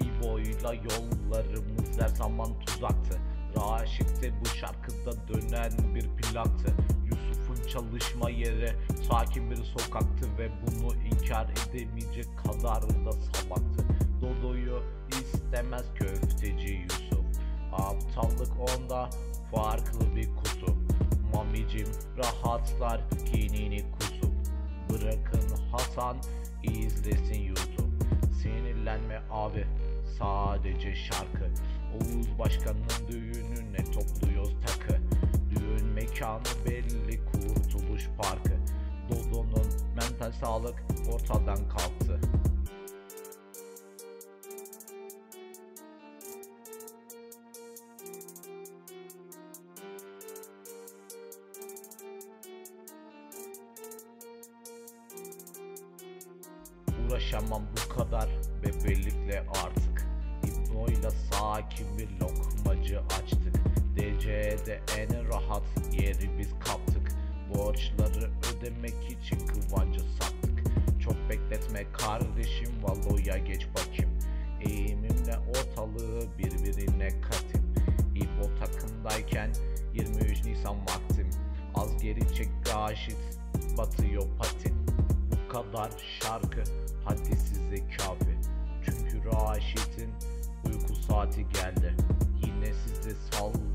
İbo'yla yollarımız her zaman tuzaktı. Raşit'te bu şarkıda dönen bir plaktı. Yusuf'un çalışma yeri sakin bir sokaktı Ve bunu inkar edemeyecek kadar da salaktı Dodo'yu istemez köfteci Yusuf. Aptallık onda farklı bir kutu. Mamicim rahatlar kinini kusup Bırakın Hasan izlesin YouTube. Sinirlenme abi. Sadece şarkı. Oğuz Başkan'ın düğününe topluyoruz takı. Düğün mekanı belli Kurtuluş Parkı. Dodo'nun mental sağlık ortadan kalktı Uğraşamam bu kadar bebelikle artık. İbno'yla sakin bir lokmacı açtık. DC'de en rahat yeri biz kaptık. Borçları ödemek için kıvancı sattık. Çok bekletme kardeşim Valo'ya geç bakayım. Eğimimle ortalığı birbirine katayım. İbo takımdayken 23 Nisan vaktim. Az geri çek Raşit batıyor patin kadar şarkı hadi size kafi Çünkü Raşit'in uyku saati geldi. Yine size salladı